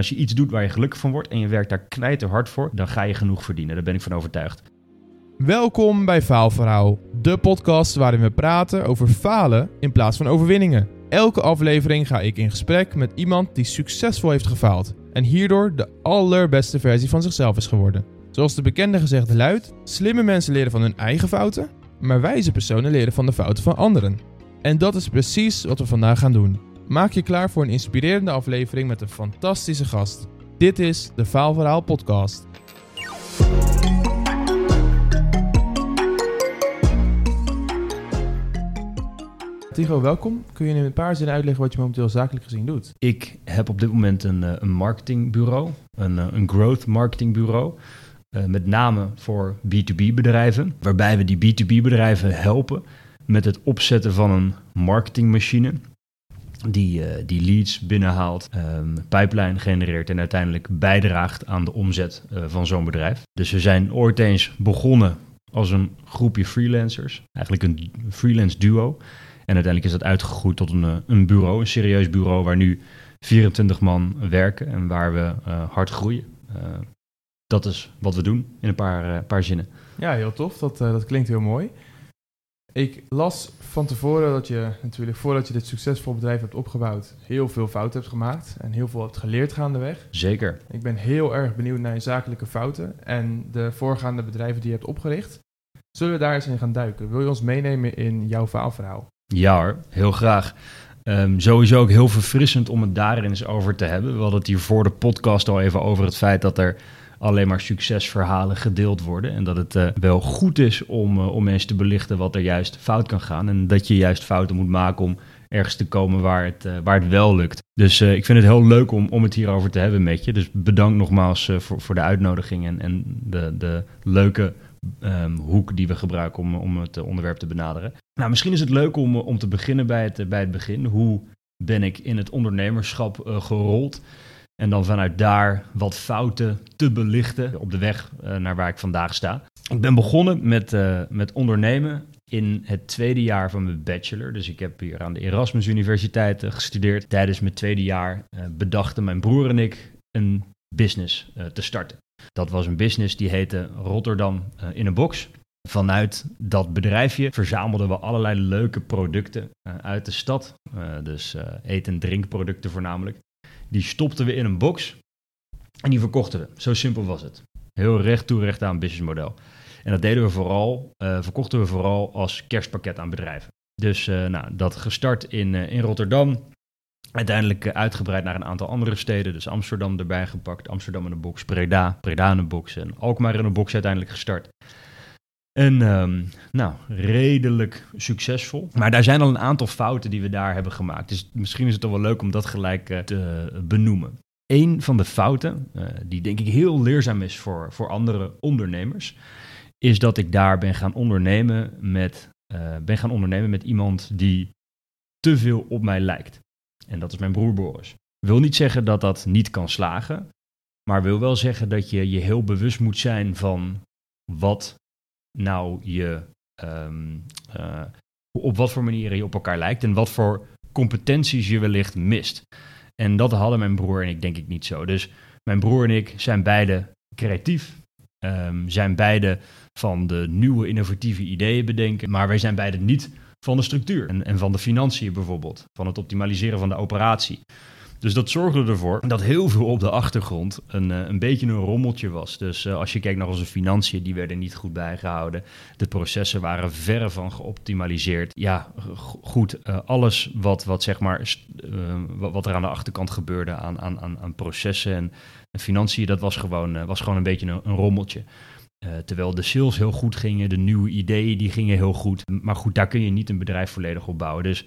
als je iets doet waar je gelukkig van wordt en je werkt daar knijter hard voor, dan ga je genoeg verdienen. Daar ben ik van overtuigd. Welkom bij Faalverhaal, de podcast waarin we praten over falen in plaats van overwinningen. Elke aflevering ga ik in gesprek met iemand die succesvol heeft gefaald en hierdoor de allerbeste versie van zichzelf is geworden. Zoals de bekende gezegde luidt: slimme mensen leren van hun eigen fouten, maar wijze personen leren van de fouten van anderen. En dat is precies wat we vandaag gaan doen. Maak je klaar voor een inspirerende aflevering met een fantastische gast. Dit is de Faalverhaal Podcast. Tigo, welkom. Kun je in een paar zinnen uitleggen wat je momenteel zakelijk gezien doet? Ik heb op dit moment een, eh, een marketingbureau, een, eh, een growth marketingbureau. Uh, met name voor B2B bedrijven, waarbij we die B2B bedrijven helpen met het opzetten van een marketingmachine die, uh, die leads binnenhaalt, um, pipeline genereert en uiteindelijk bijdraagt aan de omzet uh, van zo'n bedrijf. Dus we zijn ooit eens begonnen als een groepje freelancers, eigenlijk een freelance duo. En uiteindelijk is dat uitgegroeid tot een, eh, een bureau, een serieus bureau waar nu 24 man werken en waar we hard groeien. Dat is wat we doen in een paar, paar zinnen. Ja, heel tof. Dat, dat klinkt heel mooi. Ik las van tevoren dat je natuurlijk voordat je dit succesvol bedrijf hebt opgebouwd, heel veel fouten hebt gemaakt en heel veel hebt geleerd gaandeweg. Zeker. Ik ben heel erg benieuwd naar je zakelijke fouten en de voorgaande bedrijven die je hebt opgericht. Zullen we daar eens in gaan duiken? Wil je ons meenemen in jouw faalverhaal? Ja hoor, heel graag. Um, sowieso ook heel verfrissend om het daarin eens over te hebben. We hadden het hier voor de podcast al even over het feit dat er alleen maar succesverhalen gedeeld worden. En dat het uh, wel goed is om, uh, om mensen te belichten wat er juist fout kan gaan. En dat je juist fouten moet maken om ergens te komen waar het, uh, waar het wel lukt. Dus ik vind het heel leuk om, om het hierover te hebben met je. Dus bedankt nogmaals voor, voor de uitnodiging en, en de, de leuke um, hoek die we gebruiken om, om het onderwerp te benaderen. Nou, misschien is het leuk om, om te beginnen bij het, bij het begin. Hoe ben ik in het ondernemerschap gerold? En dan vanuit daar wat fouten te belichten op de weg uh, naar waar ik vandaag sta. Ik ben begonnen met, uh, met ondernemen in het tweede jaar van mijn bachelor. Dus ik heb hier aan de Erasmus Universiteit uh, gestudeerd. Tijdens mijn tweede jaar bedachten mijn broer en ik een business te starten. Dat was een business die heette Rotterdam in een box. Vanuit dat bedrijfje verzamelden we allerlei leuke producten uit de stad. dus eten- en drinkproducten voornamelijk. Die stopten we in een box en die verkochten we. Zo simpel was het. Heel recht toe, recht aan businessmodel. En dat deden we vooral, uh, verkochten we vooral als kerstpakket aan bedrijven. Dus uh, nou, dat gestart in, uh, in Rotterdam. Uiteindelijk uitgebreid naar een aantal andere steden. Dus Amsterdam erbij gepakt. Amsterdam in een box, Breda, Breda in een box en Alkmaar in een box uiteindelijk gestart. En um, nou, redelijk succesvol. Maar daar zijn al een aantal fouten die we daar hebben gemaakt. Dus misschien is het toch wel leuk om dat gelijk uh, te benoemen. Een van de fouten, uh, die denk ik heel leerzaam is voor, voor andere ondernemers, is dat ik daar ben gaan ondernemen met, uh, ben gaan ondernemen met iemand die te veel op mij lijkt. En dat is mijn broer Boris. Wil niet zeggen dat dat niet kan slagen, maar wil wel zeggen dat je je heel bewust moet zijn van wat nou je, um, uh, op wat voor manieren je op elkaar lijkt en wat voor competenties je wellicht mist. En dat hadden mijn broer en ik denk ik niet zo. Dus mijn broer en ik zijn beide creatief, um, zijn beide van de nieuwe innovatieve ideeën bedenken, maar wij zijn beide niet van de structuur en, en van de financiën bijvoorbeeld, van het optimaliseren van de operatie. Dus dat zorgde ervoor dat heel veel op de achtergrond een, een beetje een rommeltje was. Dus uh, als je kijkt naar onze financiën, die werden niet goed bijgehouden. De processen waren verre van geoptimaliseerd. Ja, goed, uh, alles wat, wat, zeg maar, wat er aan de achterkant gebeurde aan, aan, aan, aan processen en, en financiën, dat was gewoon, was gewoon een beetje een, rommeltje. Terwijl de sales heel goed gingen, de nieuwe ideeën die gingen heel goed. Maar goed, daar kun je niet een bedrijf volledig op bouwen. Dus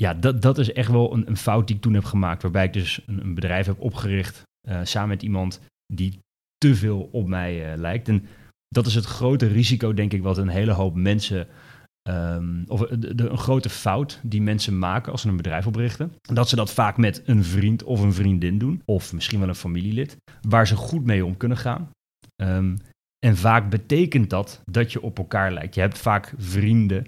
ja, dat, dat is echt wel een, een, fout die ik toen heb gemaakt. Waarbij ik dus een, een bedrijf heb opgericht uh, samen met iemand die te veel op mij uh, lijkt. En dat is het grote risico, denk ik, wat een hele hoop mensen. Um, of de, de, een grote fout die mensen maken als ze een bedrijf oprichten. Dat ze dat vaak met een vriend of een vriendin doen. Of misschien wel een familielid. Waar ze goed mee om kunnen gaan. Um, en vaak betekent dat dat je op elkaar lijkt. Je hebt vaak vrienden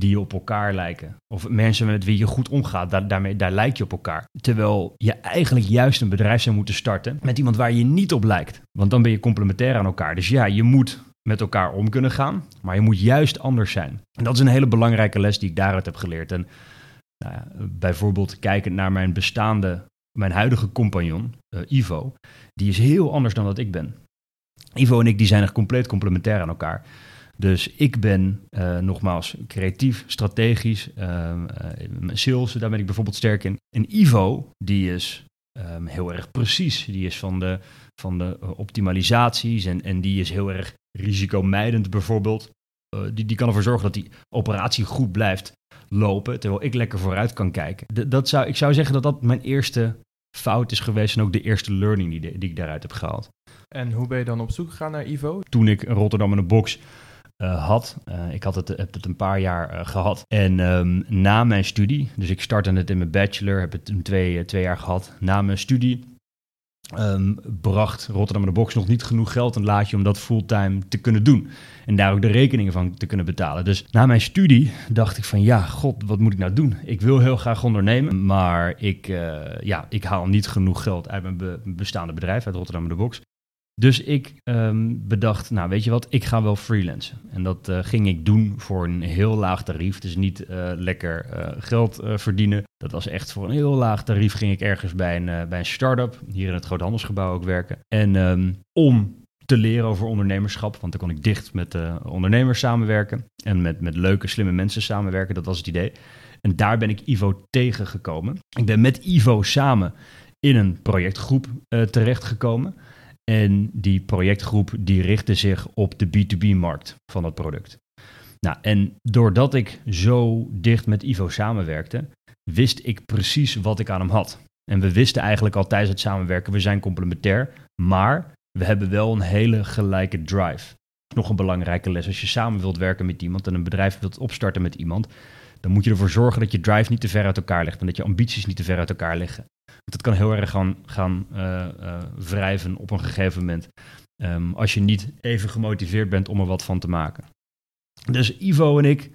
die op elkaar lijken. Of mensen met wie je goed omgaat, daar, daarmee, daar lijk je op elkaar. Terwijl je eigenlijk juist een bedrijf zou moeten starten met iemand waar je niet op lijkt. Want dan ben je complementair aan elkaar. Dus ja, je moet met elkaar om kunnen gaan, maar je moet juist anders zijn. En dat is een hele belangrijke les die ik daaruit heb geleerd. En nou ja, bijvoorbeeld kijkend naar mijn bestaande, mijn huidige compagnon, uh, Ivo, die is heel anders dan dat ik ben. Ivo en ik die zijn echt compleet complementair aan elkaar. Dus ik ben uh, nogmaals creatief, strategisch, uh, sales, daar ben ik bijvoorbeeld sterk in. En Ivo, die is um, heel erg precies. Die is van de, van de optimalisaties en, en die is heel erg risicomijdend bijvoorbeeld. Uh, die, die kan ervoor zorgen dat die operatie goed blijft lopen, terwijl ik lekker vooruit kan kijken. dat zou, ik zou zeggen dat dat mijn eerste fout is geweest en ook de eerste learning die, die ik daaruit heb gehaald. En hoe ben je dan op zoek gegaan naar Ivo? Toen ik Rotterdam in een box uh, had. Uh, ik had het, heb het een paar jaar uh, gehad. En um, na mijn studie, dus ik startte het in mijn bachelor, heb het in twee, twee jaar gehad. Na mijn studie um, bracht Rotterdam de Box nog niet genoeg geld een laadje om dat fulltime te kunnen doen. En daar ook de rekeningen van te kunnen betalen. Dus na mijn studie dacht ik van ja, god, wat moet ik nou doen? Ik wil heel graag ondernemen, maar ik, ja, ik haal niet genoeg geld uit mijn be bestaande bedrijf, uit Rotterdam de Box. Dus ik um, bedacht, nou weet je wat, ik ga wel freelancen. En dat uh, ging ik doen voor een heel laag tarief. Dus niet uh, lekker uh, geld verdienen. Dat was echt voor een heel laag tarief ging ik ergens bij een, bij een start-up, hier in het Groothandelsgebouw ook werken. En um, om te leren over ondernemerschap, want dan kon ik dicht met ondernemers samenwerken. En met, met leuke, slimme mensen samenwerken, dat was het idee. En daar ben ik Ivo tegengekomen. Ik ben met Ivo samen in een projectgroep terechtgekomen. En die projectgroep die richtte zich op de B2B-markt van het product. Nou, en doordat ik zo dicht met Ivo samenwerkte, wist ik precies wat ik aan hem had. En we wisten eigenlijk al tijdens het samenwerken, we zijn complementair, maar we hebben wel een hele gelijke drive. Nog een belangrijke les, als je samen wilt werken met iemand en een bedrijf wilt opstarten met iemand, dan moet je ervoor zorgen dat je drive niet te ver uit elkaar ligt en dat je ambities niet te ver uit elkaar liggen. Het kan heel erg gaan, gaan uh, uh, wrijven op een gegeven moment. Um, als je niet even gemotiveerd bent om er wat van te maken. Dus Ivo en ik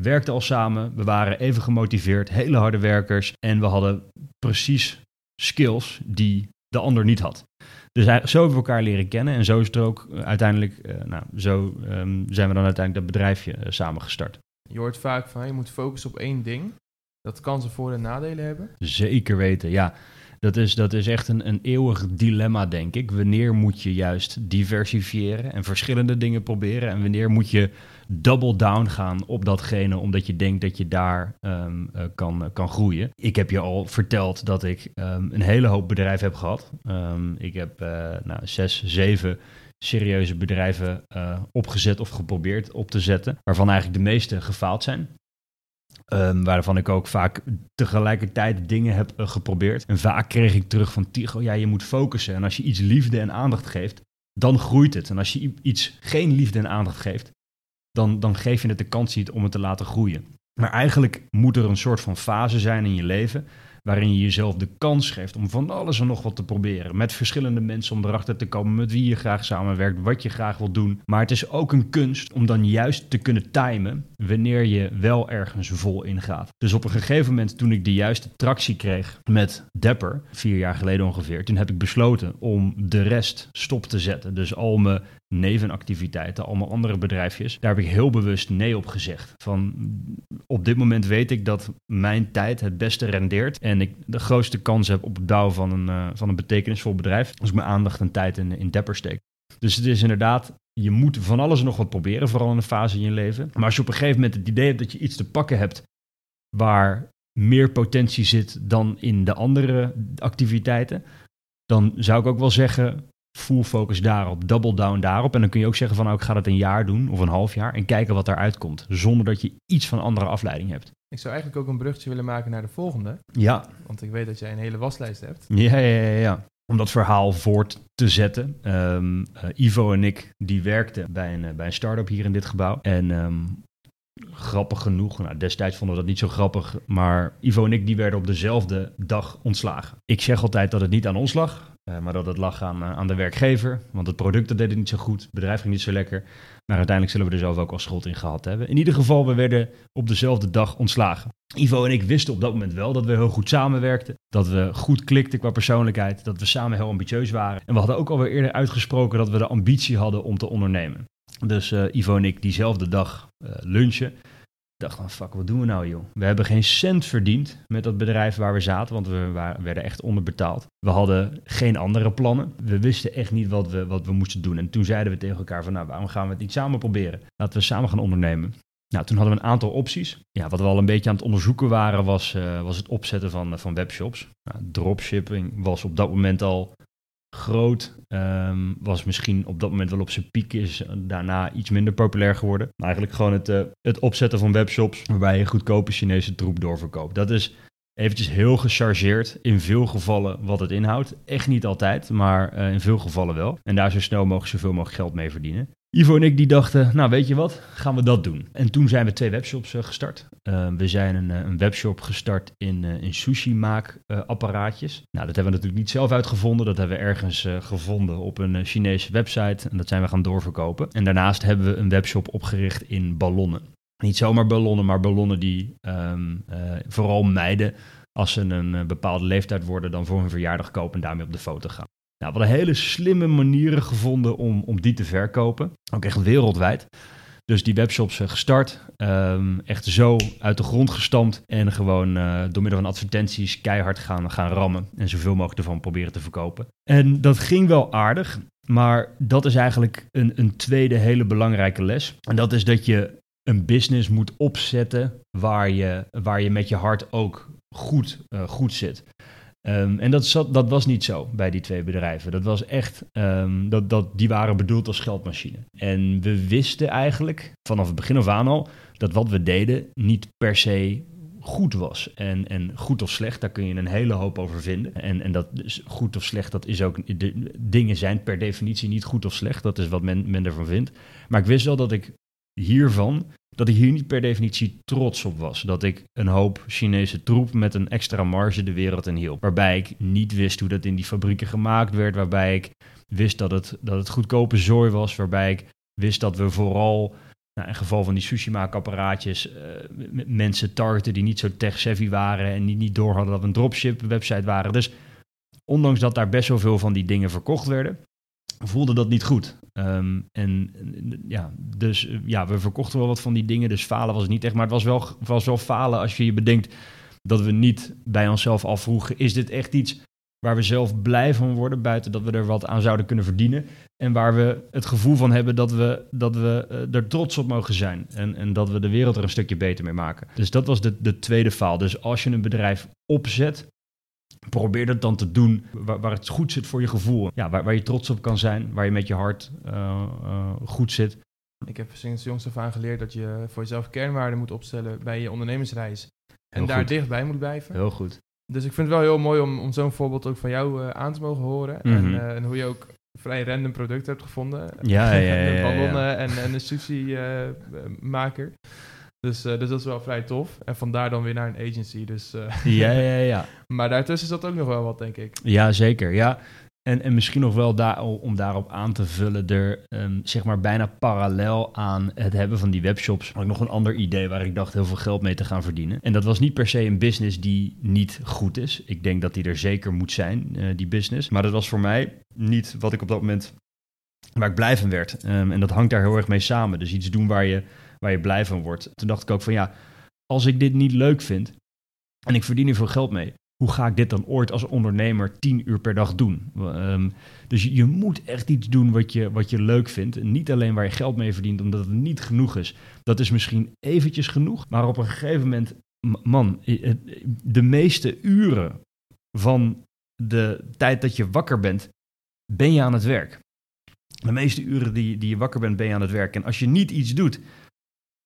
werkten al samen. We waren even gemotiveerd, hele harde werkers. En we hadden precies skills die de ander niet had. Dus zo hebben we elkaar leren kennen. En zo is het ook uiteindelijk, uh, nou, zo um, zijn we dan uiteindelijk dat bedrijfje samen gestart. Je hoort vaak van je moet focussen op één ding. Dat kan ze voor- en nadelen hebben? Zeker weten, ja. Dat is, dat is echt een, een eeuwig dilemma, denk ik. Wanneer moet je juist diversifiëren en verschillende dingen proberen? En wanneer moet je double down gaan op datgene, omdat je denkt dat je daar um, uh, kan, uh, kan groeien? Ik heb je al verteld dat ik um, een hele hoop bedrijven heb gehad. Um, ik heb uh, nou, zes, zeven serieuze bedrijven opgezet of geprobeerd op te zetten, waarvan eigenlijk de meeste gefaald zijn. Um, waarvan ik ook vaak tegelijkertijd dingen heb uh, geprobeerd. En vaak kreeg ik terug van Tigo, ja, je moet focussen. En als je iets liefde en aandacht geeft, dan groeit het. En als je iets geen liefde en aandacht geeft, dan, dan geef je het de kans niet om het te laten groeien. Maar eigenlijk moet er een soort van fase zijn in je leven waarin je jezelf de kans geeft om van alles en nog wat te proberen. Met verschillende mensen om erachter te komen met wie je graag samenwerkt, wat je graag wil doen. Maar het is ook een kunst om dan juist te kunnen timen wanneer je wel ergens vol ingaat. Dus op een gegeven moment toen ik de juiste tractie kreeg met Dapper, vier jaar geleden ongeveer, toen heb ik besloten om de rest stop te zetten. Dus al mijn nevenactiviteiten, allemaal andere bedrijfjes. Daar heb ik heel bewust nee op gezegd. Van op dit moment weet ik dat mijn tijd het beste rendeert en ik de grootste kans heb op het bouwen van een, uh, van een betekenisvol bedrijf als ik mijn aandacht en tijd in, in Dapper steek. Dus het is inderdaad, je moet van alles nog wat proberen, vooral in een fase in je leven. Maar als je op een gegeven moment het idee hebt dat je iets te pakken hebt waar meer potentie zit dan in de andere activiteiten, dan zou ik ook wel zeggen, full focus daarop, double down daarop. En dan kun je ook zeggen van nou, ik ga dat een jaar doen of een half jaar en kijken wat eruit komt. Zonder dat je iets van andere afleiding hebt. Ik zou eigenlijk ook een bruggetje willen maken naar de volgende. Ja. Want ik weet dat jij een hele waslijst hebt. Ja, ja, ja. ja. Om dat verhaal voort te zetten. Um, uh, Ivo en ik, die werkten bij een, uh, bij een start-up hier in dit gebouw. En um, grappig genoeg, nou, destijds vonden we dat niet zo grappig, maar Ivo en ik die werden op dezelfde dag ontslagen. Ik zeg altijd dat het niet aan ons lag. Uh, maar dat het lag aan, uh, aan de werkgever, want het product dat niet zo goed, het bedrijf ging niet zo lekker. Maar uiteindelijk zullen we er zelf ook al schuld in gehad hebben. In ieder geval, we werden op dezelfde dag ontslagen. Ivo en ik wisten op dat moment wel dat we heel goed samenwerkten. Dat we goed klikten qua persoonlijkheid. Dat we samen heel ambitieus waren. En we hadden ook alweer eerder uitgesproken dat we de ambitie hadden om te ondernemen. Dus uh, Ivo en ik diezelfde dag lunchen dacht dan, fuck, wat doen we nou joh? We hebben geen cent verdiend met dat bedrijf waar we zaten, want we waren, werden echt onderbetaald. We hadden geen andere plannen. We wisten echt niet wat we, wat we moesten doen. En toen zeiden we tegen elkaar van, nou, waarom gaan we het niet samen proberen? Laten we samen gaan ondernemen. Nou, toen hadden we een aantal opties. Ja, wat we al een beetje aan het onderzoeken waren, was, uh, was het opzetten van, van webshops. Nou, dropshipping was op dat moment al groot. Um, was misschien op dat moment wel op zijn piek, is daarna iets minder populair geworden. Maar eigenlijk gewoon het, uh, het opzetten van webshops waarbij je goedkope Chinese troep doorverkoopt. Dat is eventjes heel gechargeerd in veel gevallen wat het inhoudt. Echt niet altijd, maar uh, in veel gevallen wel. En daar zo snel mogelijk zoveel mogelijk geld mee verdienen. Ivo en ik die dachten, nou weet je wat, gaan we dat doen. En toen zijn we twee webshops uh, gestart. Uh, we zijn een, een, webshop gestart in, in sushi maak apparaatjes. Nou, dat hebben we natuurlijk niet zelf uitgevonden. Dat hebben we ergens gevonden op een Chinese website. En dat zijn we gaan doorverkopen. En daarnaast hebben we een webshop opgericht in ballonnen. Niet zomaar ballonnen, maar ballonnen die um, vooral meiden als ze een bepaalde leeftijd worden, dan voor hun verjaardag kopen en daarmee op de foto gaan. Nou, we hadden hele slimme manieren gevonden om, om die te verkopen. Ook echt wereldwijd. Dus die webshops gestart, um, echt zo uit de grond gestampt en gewoon door middel van advertenties keihard gaan, gaan rammen en zoveel mogelijk ervan proberen te verkopen. En dat ging wel aardig, maar dat is eigenlijk een, een tweede hele belangrijke les. En dat is dat je een business moet opzetten waar je, waar je met je hart ook goed, uh, goed zit. Um, en dat, dat was niet zo bij die twee bedrijven. Dat was echt, um, dat, dat, die waren bedoeld als geldmachine. En we wisten eigenlijk vanaf het begin af aan al dat wat we deden niet per se goed was. En, en goed of slecht, daar kun je een hele hoop over vinden. En, en dat is goed of slecht, dat is ook. De, dingen zijn per definitie niet goed of slecht. Dat is wat men, men ervan vindt. Maar ik wist wel dat ik hiervan dat ik hier niet per definitie trots op was. Dat ik een hoop Chinese troep met een extra marge de wereld in hielp. Waarbij ik niet wist hoe dat in die fabrieken gemaakt werd. Waarbij ik wist dat het, dat het goedkope zooi was. Waarbij ik wist dat we vooral, nou, in geval van die sushi-maakapparaatjes, uh, mensen targeten die niet zo tech-savvy waren. En die niet door hadden dat we een dropship-website waren. Dus ondanks dat daar best wel veel van die dingen verkocht werden, voelde dat niet goed. Um, en ja, dus ja, we verkochten wel wat van die dingen, dus falen was het niet echt. Maar het was wel, was wel falen als je je bedenkt dat we niet bij onszelf afvroegen, is dit echt iets waar we zelf blij van worden, buiten dat we er wat aan zouden kunnen verdienen. En waar we het gevoel van hebben dat we, dat we uh, er trots op mogen zijn. En, en dat we de wereld er een stukje beter mee maken. Dus dat was de, de tweede faal. Dus als je een bedrijf opzet, probeer dat dan te doen waar, waar, het goed zit voor je gevoel. Ja, waar, waar, je trots op kan zijn, waar je met je hart uh, uh, goed zit. Ik heb sinds jongs af aan geleerd dat je voor jezelf kernwaarden moet opstellen bij je ondernemersreis. En Heel daar goed. dichtbij moet blijven. Heel goed. Dus ik vind het wel heel mooi om, om zo'n voorbeeld ook van jou uh, aan te mogen horen. Mhm. en, en hoe je ook vrij random producten hebt gevonden. Ja, ja, ja, ja, en, en een sushi-maker. Dus, uh, dus dat is wel vrij tof. En vandaar dan weer naar een agency. Dus, uh, ja, ja, ja. maar daartussen zat ook nog wel wat, denk ik. Ja, zeker. Ja. En, en misschien nog wel daar, om daarop aan te vullen, er um, zeg maar bijna parallel aan het hebben van die webshops, had ik nog een ander idee waar ik dacht heel veel geld mee te gaan verdienen. En dat was niet per se een business die niet goed is. Ik denk dat die er zeker moet zijn, uh, die business. Maar dat was voor mij niet wat ik op dat moment, waar ik blij van werd. Um, en dat hangt daar heel erg mee samen. Dus iets doen waar je waar je blij van wordt. Toen dacht ik ook van ja, als ik dit niet leuk vind en ik verdien er veel geld mee, hoe ga ik dit dan ooit als ondernemer tien uur per dag doen? Um, dus je, je, moet echt iets doen wat je, wat je leuk vindt. En niet alleen waar je geld mee verdient, omdat het niet genoeg is. Dat is misschien eventjes genoeg, maar op een gegeven moment, man, de meeste uren van de tijd dat je wakker bent, ben je aan het werk. De meeste uren die, die je wakker bent, ben je aan het werk. En als je niet iets doet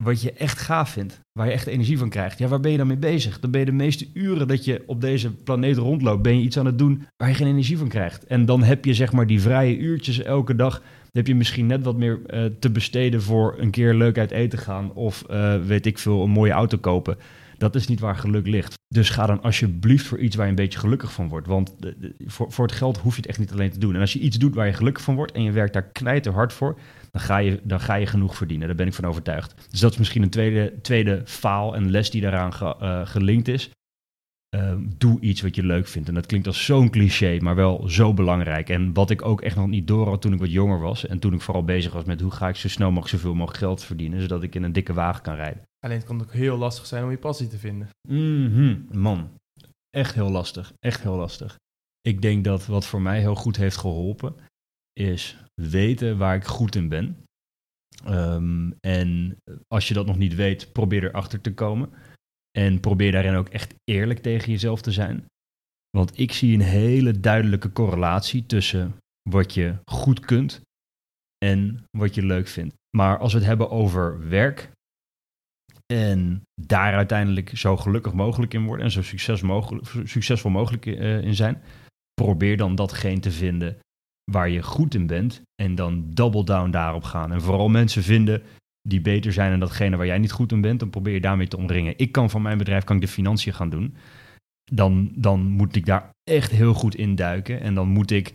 wat je echt gaaf vindt, waar je echt energie van krijgt, ja, waar ben je dan mee bezig? Dan ben je de meeste uren dat je op deze planeet rondloopt, ben je iets aan het doen waar je geen energie van krijgt. En dan heb je zeg maar die vrije uurtjes elke dag, heb je misschien net wat meer uh, te besteden voor een keer leuk uit eten gaan of uh, weet ik veel, een mooie auto kopen. Dat is niet waar geluk ligt. Dus ga dan alsjeblieft voor iets waar je een beetje gelukkig van wordt. Want de- voor, voor het geld hoef je het echt niet alleen te doen. En als je iets doet waar je gelukkig van wordt en je werkt daar knijter hard voor, dan ga, je, dan ga je genoeg verdienen. Daar ben ik van overtuigd. Dus dat is misschien een tweede, tweede faal en les die daaraan eh, gelinkt is. Ehm, doe iets wat je leuk vindt. En dat klinkt als zo'n cliché, maar wel zo belangrijk. En wat ik ook echt nog niet door had toen ik wat jonger was. En toen ik vooral bezig was met hoe ga ik zo snel mogelijk zoveel mogelijk geld verdienen. Zodat ik in een dikke wagen kan rijden. Alleen het kan ook heel lastig zijn om je passie te vinden. Mhm, Man, echt heel lastig. Echt heel lastig. Ik denk dat wat voor mij heel goed heeft geholpen, is weten waar ik goed in ben. Ehm, en als je dat nog niet weet, probeer erachter te komen. En probeer daarin ook echt eerlijk tegen jezelf te zijn. Want ik zie een hele duidelijke correlatie tussen wat je goed kunt en wat je leuk vindt. Maar als we het hebben over werk, en daar uiteindelijk zo gelukkig mogelijk in worden en zo succes mogelijk, succesvol mogelijk eh, in zijn, probeer dan datgene te vinden waar je goed in bent en dan double down daarop gaan. En vooral mensen vinden die beter zijn in datgene waar jij niet goed in bent, dan probeer je daarmee te omringen. Ik kan van mijn bedrijf kan ik de financiën gaan doen. Dan, dan moet ik daar echt heel goed in duiken en dan moet ik,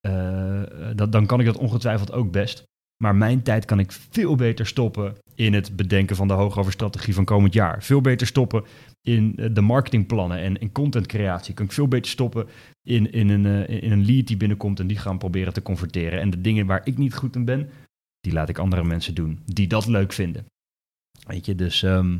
eh, dat, dan kan ik dat ongetwijfeld ook best. Maar mijn tijd kan ik veel beter stoppen in het bedenken van de hoogoverstrategie van komend jaar. Veel beter stoppen in eh, de marketingplannen en in contentcreatie. Kan ik veel beter stoppen in, in, een, eh, in een lead die binnenkomt en die gaan proberen te converteren. En de dingen waar ik niet goed in ben, die laat ik andere mensen doen die dat leuk vinden. Weet je, dus ehm,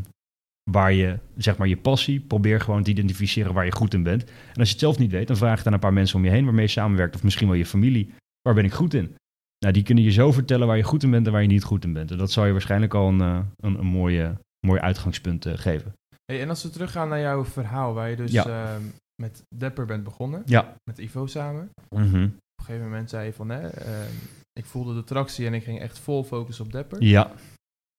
waar je, zeg maar, je passie, probeer gewoon te identificeren waar je goed in bent. En als je het zelf niet weet, dan vraag het aan een paar mensen om je heen waarmee je samenwerkt. Of misschien wel je familie. Waar ben ik goed in? Nou, die kunnen je zo vertellen waar je goed in bent en waar je niet goed in bent. En dat zal je waarschijnlijk al een, eh, een, een mooie, mooi uitgangspunt eh, geven. Hey, en als we teruggaan naar jouw verhaal, waar je dus Ja. ehm, met Dapper bent begonnen, Ja. met Ivo samen. Mhm. Op een gegeven moment zei je van, hè, ehm, ik voelde de tractie en ik ging echt vol focus op Dapper. Ja.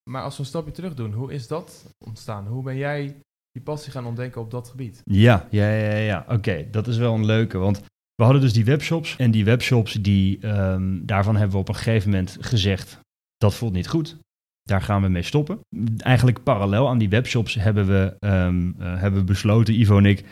Maar als we een stapje terug doen, hoe is dat ontstaan? Hoe ben jij die passie gaan ontdekken op dat gebied? Ja, ja, ja, ja. Oké, dat is wel een leuke. Want we hadden dus die webshops. En die webshops, die, ehm, daarvan hebben we op een gegeven moment gezegd... dat voelt niet goed. Daar gaan we mee stoppen. Eigenlijk parallel aan die webshops hebben we, ehm, eh, hebben besloten, Ivo en ik...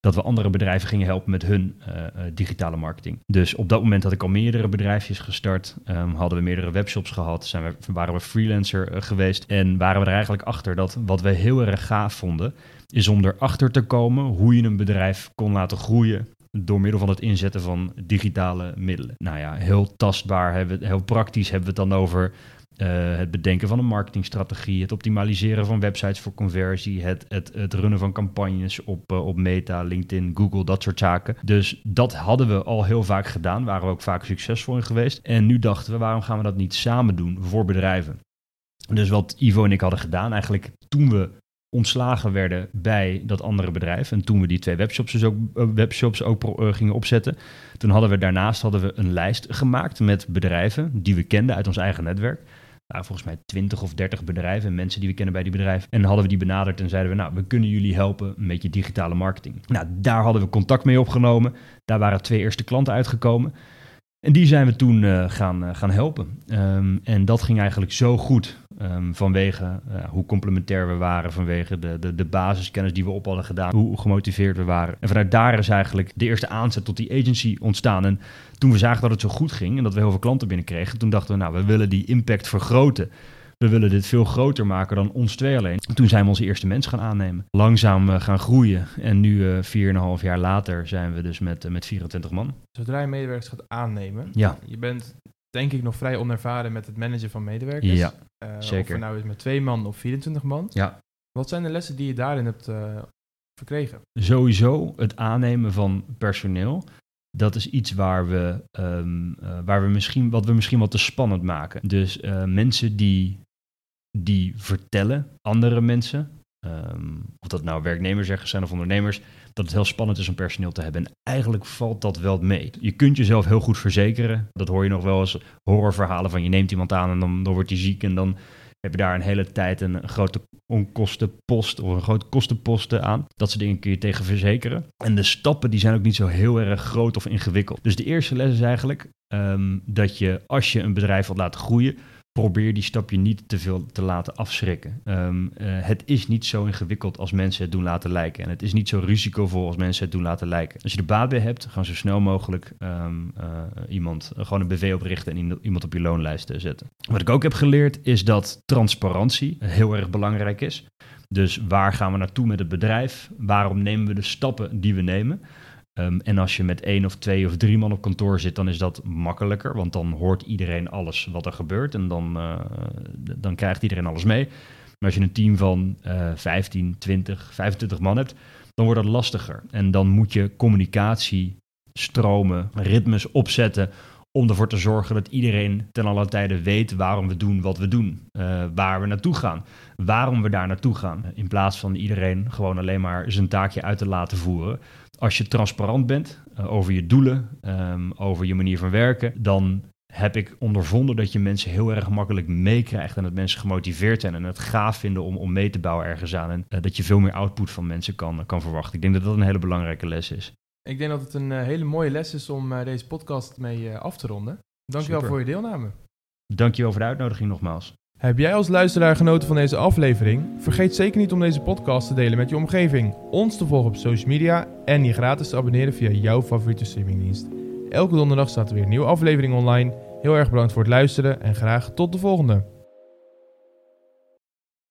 dat we andere bedrijven gingen helpen met hun eh, eh, digitale marketing. Dus op dat moment had ik al meerdere bedrijfjes gestart. ehm, hadden we meerdere webshops gehad. Zijn we, waren we freelancer geweest. En waren we er eigenlijk achter dat wat we heel erg gaaf vonden is om erachter te komen hoe je een bedrijf kon laten groeien door middel van het inzetten van digitale middelen. Nou ja, heel tastbaar, hebben heel praktisch hebben we het dan over eh, het bedenken van een marketingstrategie, het optimaliseren van websites voor conversie, het, het, het runnen van campagnes op, eh, op Meta, LinkedIn, Google, dat soort zaken. Dus dat hadden we al heel vaak gedaan, waren we ook vaak succesvol in geweest. En nu dachten we, waarom gaan we dat niet samen doen voor bedrijven? Dus wat Ivo en ik hadden gedaan, eigenlijk toen we ontslagen werden bij dat andere bedrijf. En toen we die twee webshops dus ook, eh, webshops ook eh, gingen opzetten. Toen hadden we daarnaast hadden we een lijst gemaakt met bedrijven die we kenden uit ons eigen netwerk. Nou, volgens mij 20 of 30 bedrijven en mensen die we kennen bij die bedrijven. En hadden we die benaderd en zeiden we, nou, we kunnen jullie helpen met je digitale marketing. Nou, daar hadden we contact mee opgenomen. Daar waren twee eerste klanten uitgekomen. En die zijn we toen eh, gaan, gaan helpen. Ehm, en dat ging eigenlijk zo goed ehm, vanwege eh, hoe complementair we waren, vanwege de, de, de basiskennis die we op hadden gedaan, hoe gemotiveerd we waren. En vanuit daar is eigenlijk de eerste aanzet tot die agency ontstaan. En toen we zagen dat het zo goed ging en dat we heel veel klanten binnenkregen, toen dachten we, nou, we willen die impact vergroten. We willen dit veel groter maken dan ons twee alleen. En toen zijn we onze eerste mensen gaan aannemen. Langzaam eh, gaan groeien. En nu, eh 4,5 jaar later, zijn we dus met, met 24 man. Zodra je medewerkers gaat aannemen, Ja. je bent denk ik nog vrij onervaren met het managen van medewerkers. Ja, Eh, Of zeker. er nou is met twee man of 24 man. Ja. Wat zijn de lessen die je daarin hebt eh, verkregen? sowieso het aannemen van personeel. Dat is iets waar we, ehm, eh, waar we misschien, wat we misschien wat te spannend maken. Dus mensen die, die vertellen andere mensen, ehm, of dat nou werknemers zeggen zijn of ondernemers, dat het heel spannend is om personeel te hebben. En eigenlijk valt dat wel mee. Je kunt jezelf heel goed verzekeren. Dat hoor je nog wel eens horrorverhalen van je neemt iemand aan en dan, dan wordt hij ziek en dan heb je daar een hele tijd een, grote onkostenpost of een grote kostenposten aan. Dat soort dingen kun je tegen verzekeren. En de stappen die zijn ook niet zo heel erg groot of ingewikkeld. Dus de eerste les is eigenlijk ehm, dat je als je een bedrijf wilt laten groeien, probeer die stapje niet te veel te laten afschrikken. Um, het is niet zo ingewikkeld als mensen het doen laten lijken. En het is niet zo risicovol als mensen het doen laten lijken. Als je er baat bij hebt, gaan zo snel mogelijk um, uh, iemand gewoon een BV oprichten en iemand op je loonlijst zetten. Wat ik ook heb geleerd is dat transparantie heel erg belangrijk is. Dus waar gaan we naartoe met het bedrijf? Waarom nemen we de stappen die we nemen? Um, en als je met één of twee of drie man op kantoor zit, dan is dat makkelijker, want dan hoort iedereen alles wat er gebeurt en dan, uh, dan krijgt iedereen alles mee. Maar als je een team van uh, 15, 20, 25 man hebt, dan wordt dat lastiger. En dan moet je communicatie, stromen, ritmes opzetten om ervoor te zorgen dat iedereen ten alle tijde weet waarom we doen wat we doen, uh, waar we naartoe gaan, waarom we daar naartoe gaan. In plaats van iedereen gewoon alleen maar zijn taakje uit te laten voeren. Als je transparant bent uh, over je doelen, um, over je manier van werken, dan heb ik ondervonden dat je mensen heel erg makkelijk meekrijgt en dat mensen gemotiveerd zijn en het gaaf vinden om, om mee te bouwen ergens aan en uh, dat je veel meer output van mensen kan, kan verwachten. Ik denk dat dat een hele belangrijke les is. Ik denk dat het een uh, hele mooie les is om deze podcast mee af te ronden. Dankjewel Super. voor je deelname. Dankjewel voor de uitnodiging nogmaals. Heb jij als luisteraar genoten van deze aflevering? Vergeet zeker niet om deze podcast te delen met je omgeving, ons te volgen op social media en je gratis te abonneren via jouw favoriete streamingdienst. Elke donderdag staat er weer een nieuwe aflevering online. Heel erg bedankt voor het luisteren en graag tot de volgende.